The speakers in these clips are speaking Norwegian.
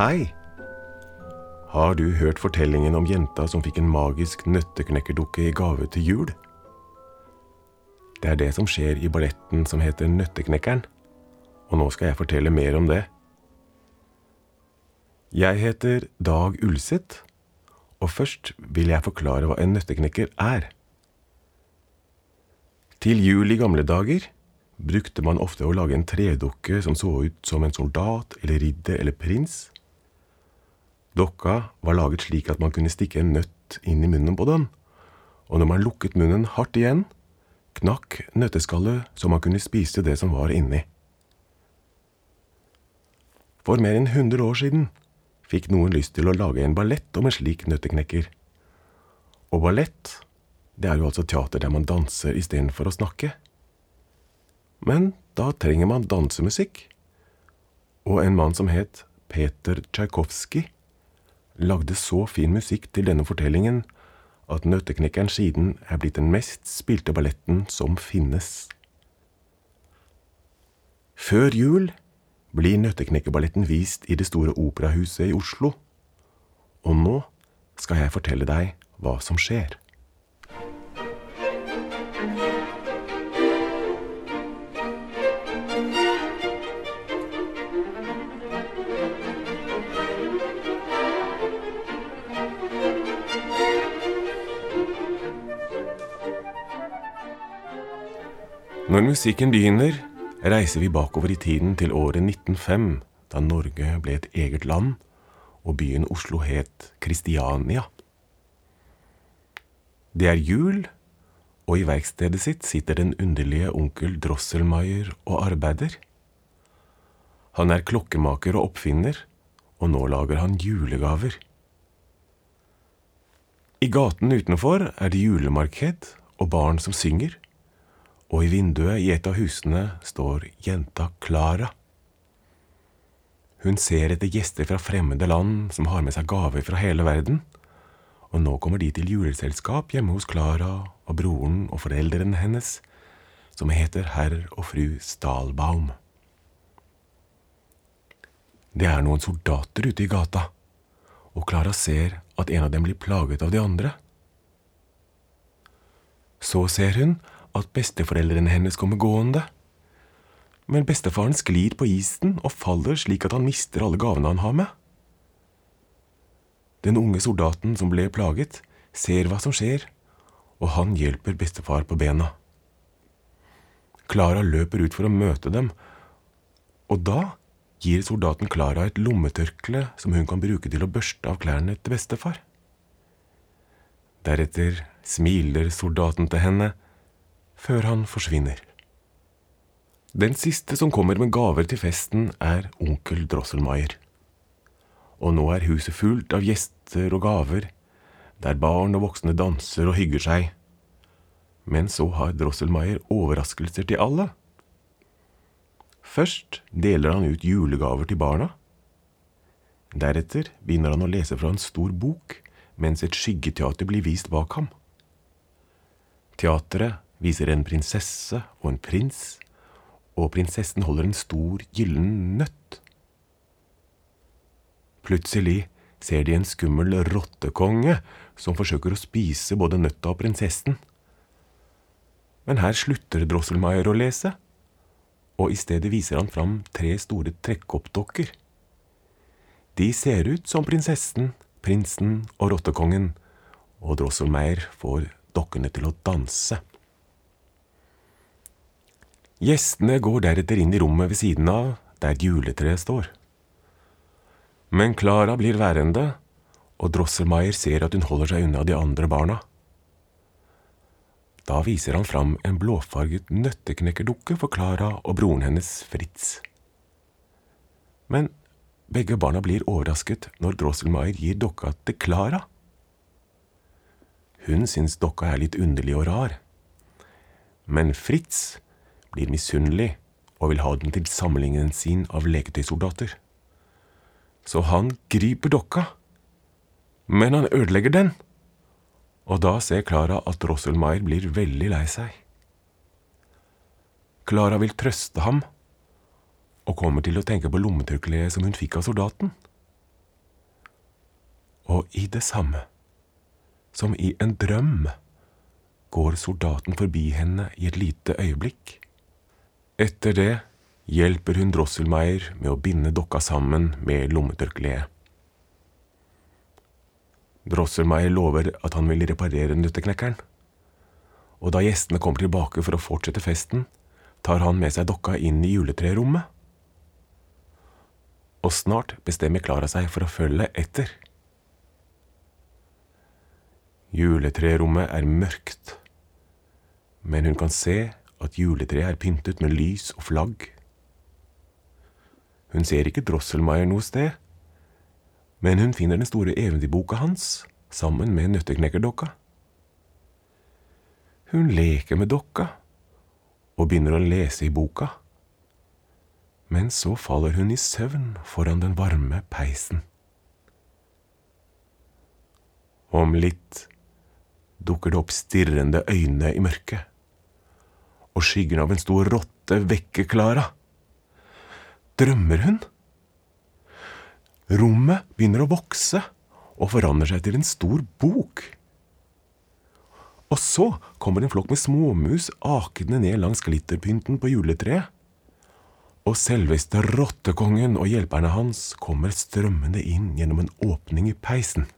Hei! Har du hørt fortellingen om jenta som fikk en magisk nøtteknekkerdukke i gave til jul? Det er det som skjer i balletten som heter Nøtteknekkeren, og nå skal jeg fortelle mer om det. Jeg heter Dag Ulseth, og først vil jeg forklare hva en nøtteknekker er. Til jul i gamle dager brukte man ofte å lage en tredukke som så ut som en soldat eller ridder eller prins. Dokka var laget slik at man kunne stikke en nøtt inn i munnen på den, og når man lukket munnen hardt igjen, knakk nøtteskallet så man kunne spise det som var inni. For mer enn 100 år siden fikk noen lyst til å lage en ballett om en slik nøtteknekker. Og ballett, det er jo altså teater der man danser istedenfor å snakke. Men da trenger man dansemusikk. Og en mann som het Peter Tsjajkovskij, lagde så fin musikk til denne fortellingen at Nøtteknekkeren siden er blitt den mest spilte balletten som finnes. Før jul blir Nøtteknekkerballetten vist i Det Store Operahuset i Oslo. Og nå skal jeg fortelle deg hva som skjer. Når musikken begynner, reiser vi bakover i tiden til året 1905, da Norge ble et eget land og byen Oslo het Kristiania. Det er jul, og i verkstedet sitt sitter den underlige onkel Drosselmeier og arbeider. Han er klokkemaker og oppfinner, og nå lager han julegaver. I gaten utenfor er det julemarked og barn som synger og i vinduet i et av husene står jenta Klara. Hun ser etter gjester fra fremmede land som har med seg gaver fra hele verden, og nå kommer de til juleselskap hjemme hos Klara og broren og foreldrene hennes, som heter herr og fru Stalbaum. Det er noen soldater ute i gata, og Klara ser at en av dem blir plaget av de andre. Så ser hun at besteforeldrene hennes kommer gående. Men bestefaren sklir på isen og faller slik at han mister alle gavene han har med. Den unge soldaten som ble plaget, ser hva som skjer, og han hjelper bestefar på bena. Klara løper ut for å møte dem, og da gir soldaten Klara et lommetørkle som hun kan bruke til å børste av klærne til bestefar. Deretter smiler soldaten til henne før han forsvinner. Den siste som kommer med gaver til festen, er onkel Drosselmeier. Og nå er huset fullt av gjester og gaver, der barn og voksne danser og hygger seg. Men så har Drosselmeier overraskelser til alle. Først deler han ut julegaver til barna. Deretter begynner han å lese fra en stor bok, mens et skyggeteater blir vist bak ham. Teatret viser en prinsesse og en prins, og prinsessen holder en stor, gyllen nøtt. Plutselig ser de en skummel rottekonge som forsøker å spise både nøtta og prinsessen. Men her slutter Drosselmeier å lese, og i stedet viser han fram tre store trekkoppdokker. De ser ut som prinsessen, prinsen og rottekongen, og Drosselmeier får dokkene til å danse. Gjestene går deretter inn i rommet ved siden av, der juletreet står. Men Klara blir værende, og Drosselmeier ser at hun holder seg unna de andre barna. Da viser han fram en blåfarget nøtteknekkerdukke for Klara og broren hennes Fritz. Men begge barna blir overrasket når Drosselmeier gir dokka til Klara. Hun syns dokka er litt underlig og rar. Men Fritz blir misunnelig og vil ha den til samlingen sin av leketøysoldater. Så han griper dokka, men han ødelegger den. Og da ser Klara at Rosselmeier blir veldig lei seg. Klara vil trøste ham, og kommer til å tenke på lommetørkleet som hun fikk av soldaten. Og i det samme, som i en drøm, går soldaten forbi henne i et lite øyeblikk. Etter det hjelper hun Drosselmeier med å binde dokka sammen med lommetørkleet. Drosselmeier lover at han vil reparere nøtteknekkeren. Og da gjestene kommer tilbake for å fortsette festen, tar han med seg dokka inn i juletrerommet. Og snart bestemmer Klara seg for å følge etter. Juletrerommet er mørkt, men hun kan se at juletreet er pyntet med lys og flagg. Hun ser ikke Drosselmeier noe sted, men hun finner den store eventyrboka hans sammen med nøtteknekkerdokka. Hun leker med dokka og begynner å lese i boka, men så faller hun i søvn foran den varme peisen. Om litt dukker det opp stirrende øyne i mørket, og skyggen av en stor rotte vekker Klara. Drømmer hun? Rommet begynner å vokse og forandrer seg til en stor bok. Og så kommer en flokk med småmus akende ned langs glitterpynten på juletreet. Og selveste rottekongen og hjelperne hans kommer strømmende inn gjennom en åpning i peisen.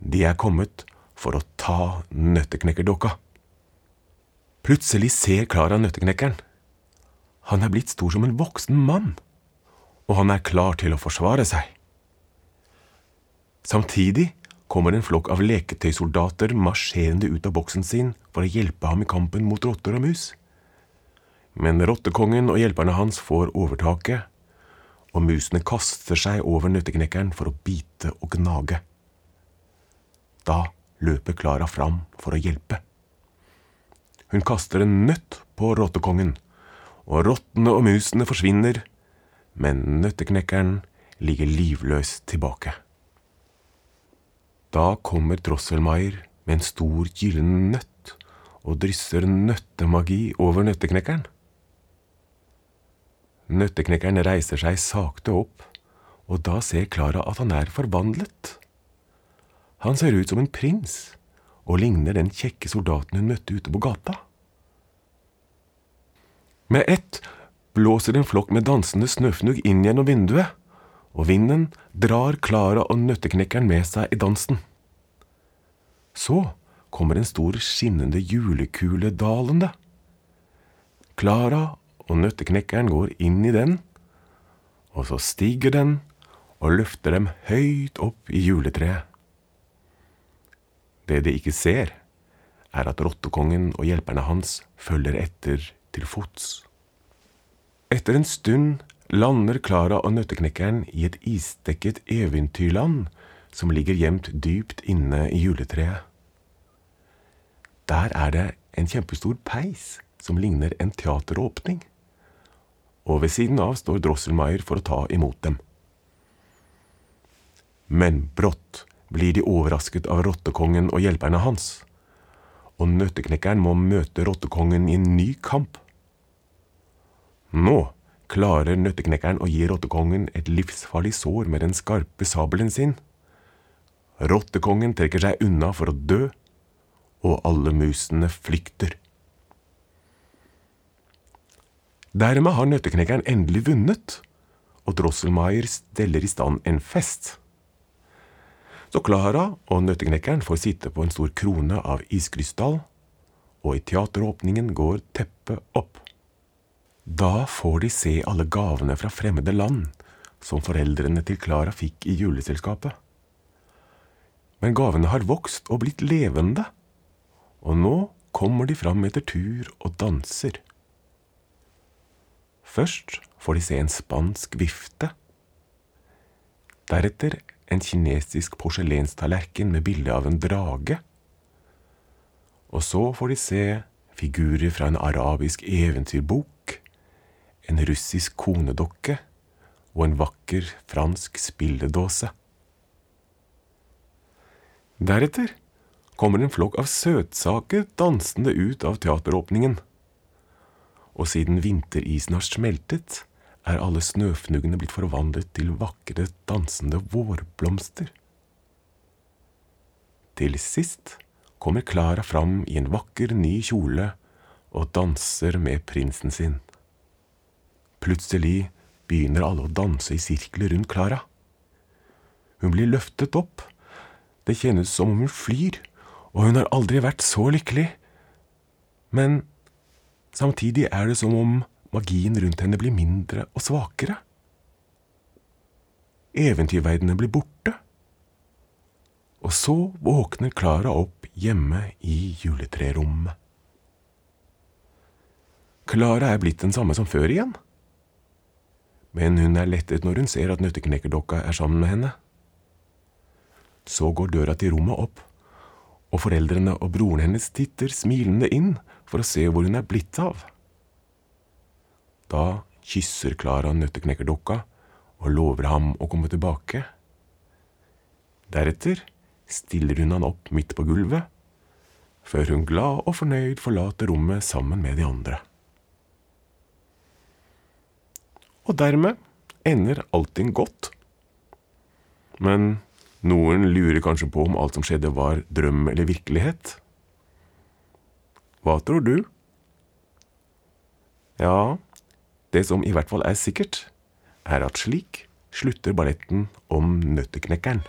De er kommet for å ta nøtteknekkerdokka. Plutselig ser Klara nøtteknekkeren. Han er blitt stor som en voksen mann og han er klar til å forsvare seg. Samtidig kommer en flokk av leketøysoldater marsjerende ut av boksen sin for å hjelpe ham i kampen mot rotter og mus. Men rottekongen og hjelperne hans får overtaket, og musene kaster seg over nøtteknekkeren for å bite og gnage. Da løper Klara fram for å hjelpe. Hun kaster en nøtt på rottekongen, og rottene og musene forsvinner men nøtteknekkeren ligger livløs tilbake. Da kommer Drosselmeier med en stor gyllen nøtt og drysser nøttemagi over nøtteknekkeren. Nøtteknekkeren reiser seg sakte opp, og da ser Klara at han er forvandlet. Han ser ut som en prins og ligner den kjekke soldaten hun møtte ute på gata. Med ett blåser en flokk med dansende snøfnugg inn gjennom vinduet, og vinden drar Klara og nøtteknekkeren med seg i dansen. Så kommer en stor skinnende julekule dalende. Klara og nøtteknekkeren går inn i den, og så stiger den og løfter dem høyt opp i juletreet. Det de ikke ser, er at rottekongen og hjelperne hans følger etter til fots. Etter en stund lander Klara og nøtteknekkeren i et isdekket eventyrland som ligger gjemt dypt inne i juletreet. Der er det en kjempestor peis som ligner en teateråpning, og ved siden av står Drosselmeier for å ta imot dem. Men brått blir de overrasket av rottekongen og hjelperne hans, og nøtteknekkeren må møte rottekongen i en ny kamp. Nå klarer nøtteknekkeren å gi rottekongen et livsfarlig sår med den skarpe sabelen sin. Rottekongen trekker seg unna for å dø, og alle musene flykter. Dermed har nøtteknekkeren endelig vunnet, og Drosselmeier steller i stand en fest. Så Klara og nøtteknekkeren får sitte på en stor krone av iskrystall, og i teateråpningen går teppet opp. Da får de se alle gavene fra fremmede land som foreldrene til Klara fikk i juleselskapet. Men gavene har vokst og blitt levende, og nå kommer de fram etter tur og danser. Først får de se en spansk vifte. Deretter en kinesisk porselenstallerken med bilde av en drage. Og så får de se figurer fra en arabisk eventyrbok en russisk konedokke og en vakker fransk spilledåse. Deretter kommer en flokk av søtsaker dansende ut av teateråpningen. Og siden vinterisen har smeltet, er alle snøfnuggene blitt forvandlet til vakre, dansende vårblomster. Til sist kommer Klara fram i en vakker, ny kjole og danser med prinsen sin. Plutselig begynner alle å danse i sirkler rundt Klara. Hun blir løftet opp. Det kjennes som om hun flyr, og hun har aldri vært så lykkelig. Men samtidig er det som om magien rundt henne blir mindre og svakere. Eventyrverdenene blir borte. Og så våkner Klara opp hjemme i juletrerommet. Klara er blitt den samme som før igjen. Men hun er lettet når hun ser at nøtteknekkerdokka er sammen med henne. Så går døra til rommet opp, og foreldrene og broren hennes titter smilende inn for å se hvor hun er blitt av. Da kysser Klara nøtteknekkerdokka og lover ham å komme tilbake. Deretter stiller hun han opp midt på gulvet, før hun glad og fornøyd forlater rommet sammen med de andre. Og dermed ender allting godt. Men noen lurer kanskje på om alt som skjedde var drøm eller virkelighet. Hva tror du? Ja, det som i hvert fall er sikkert, er at slik slutter balletten om Nøtteknekkeren.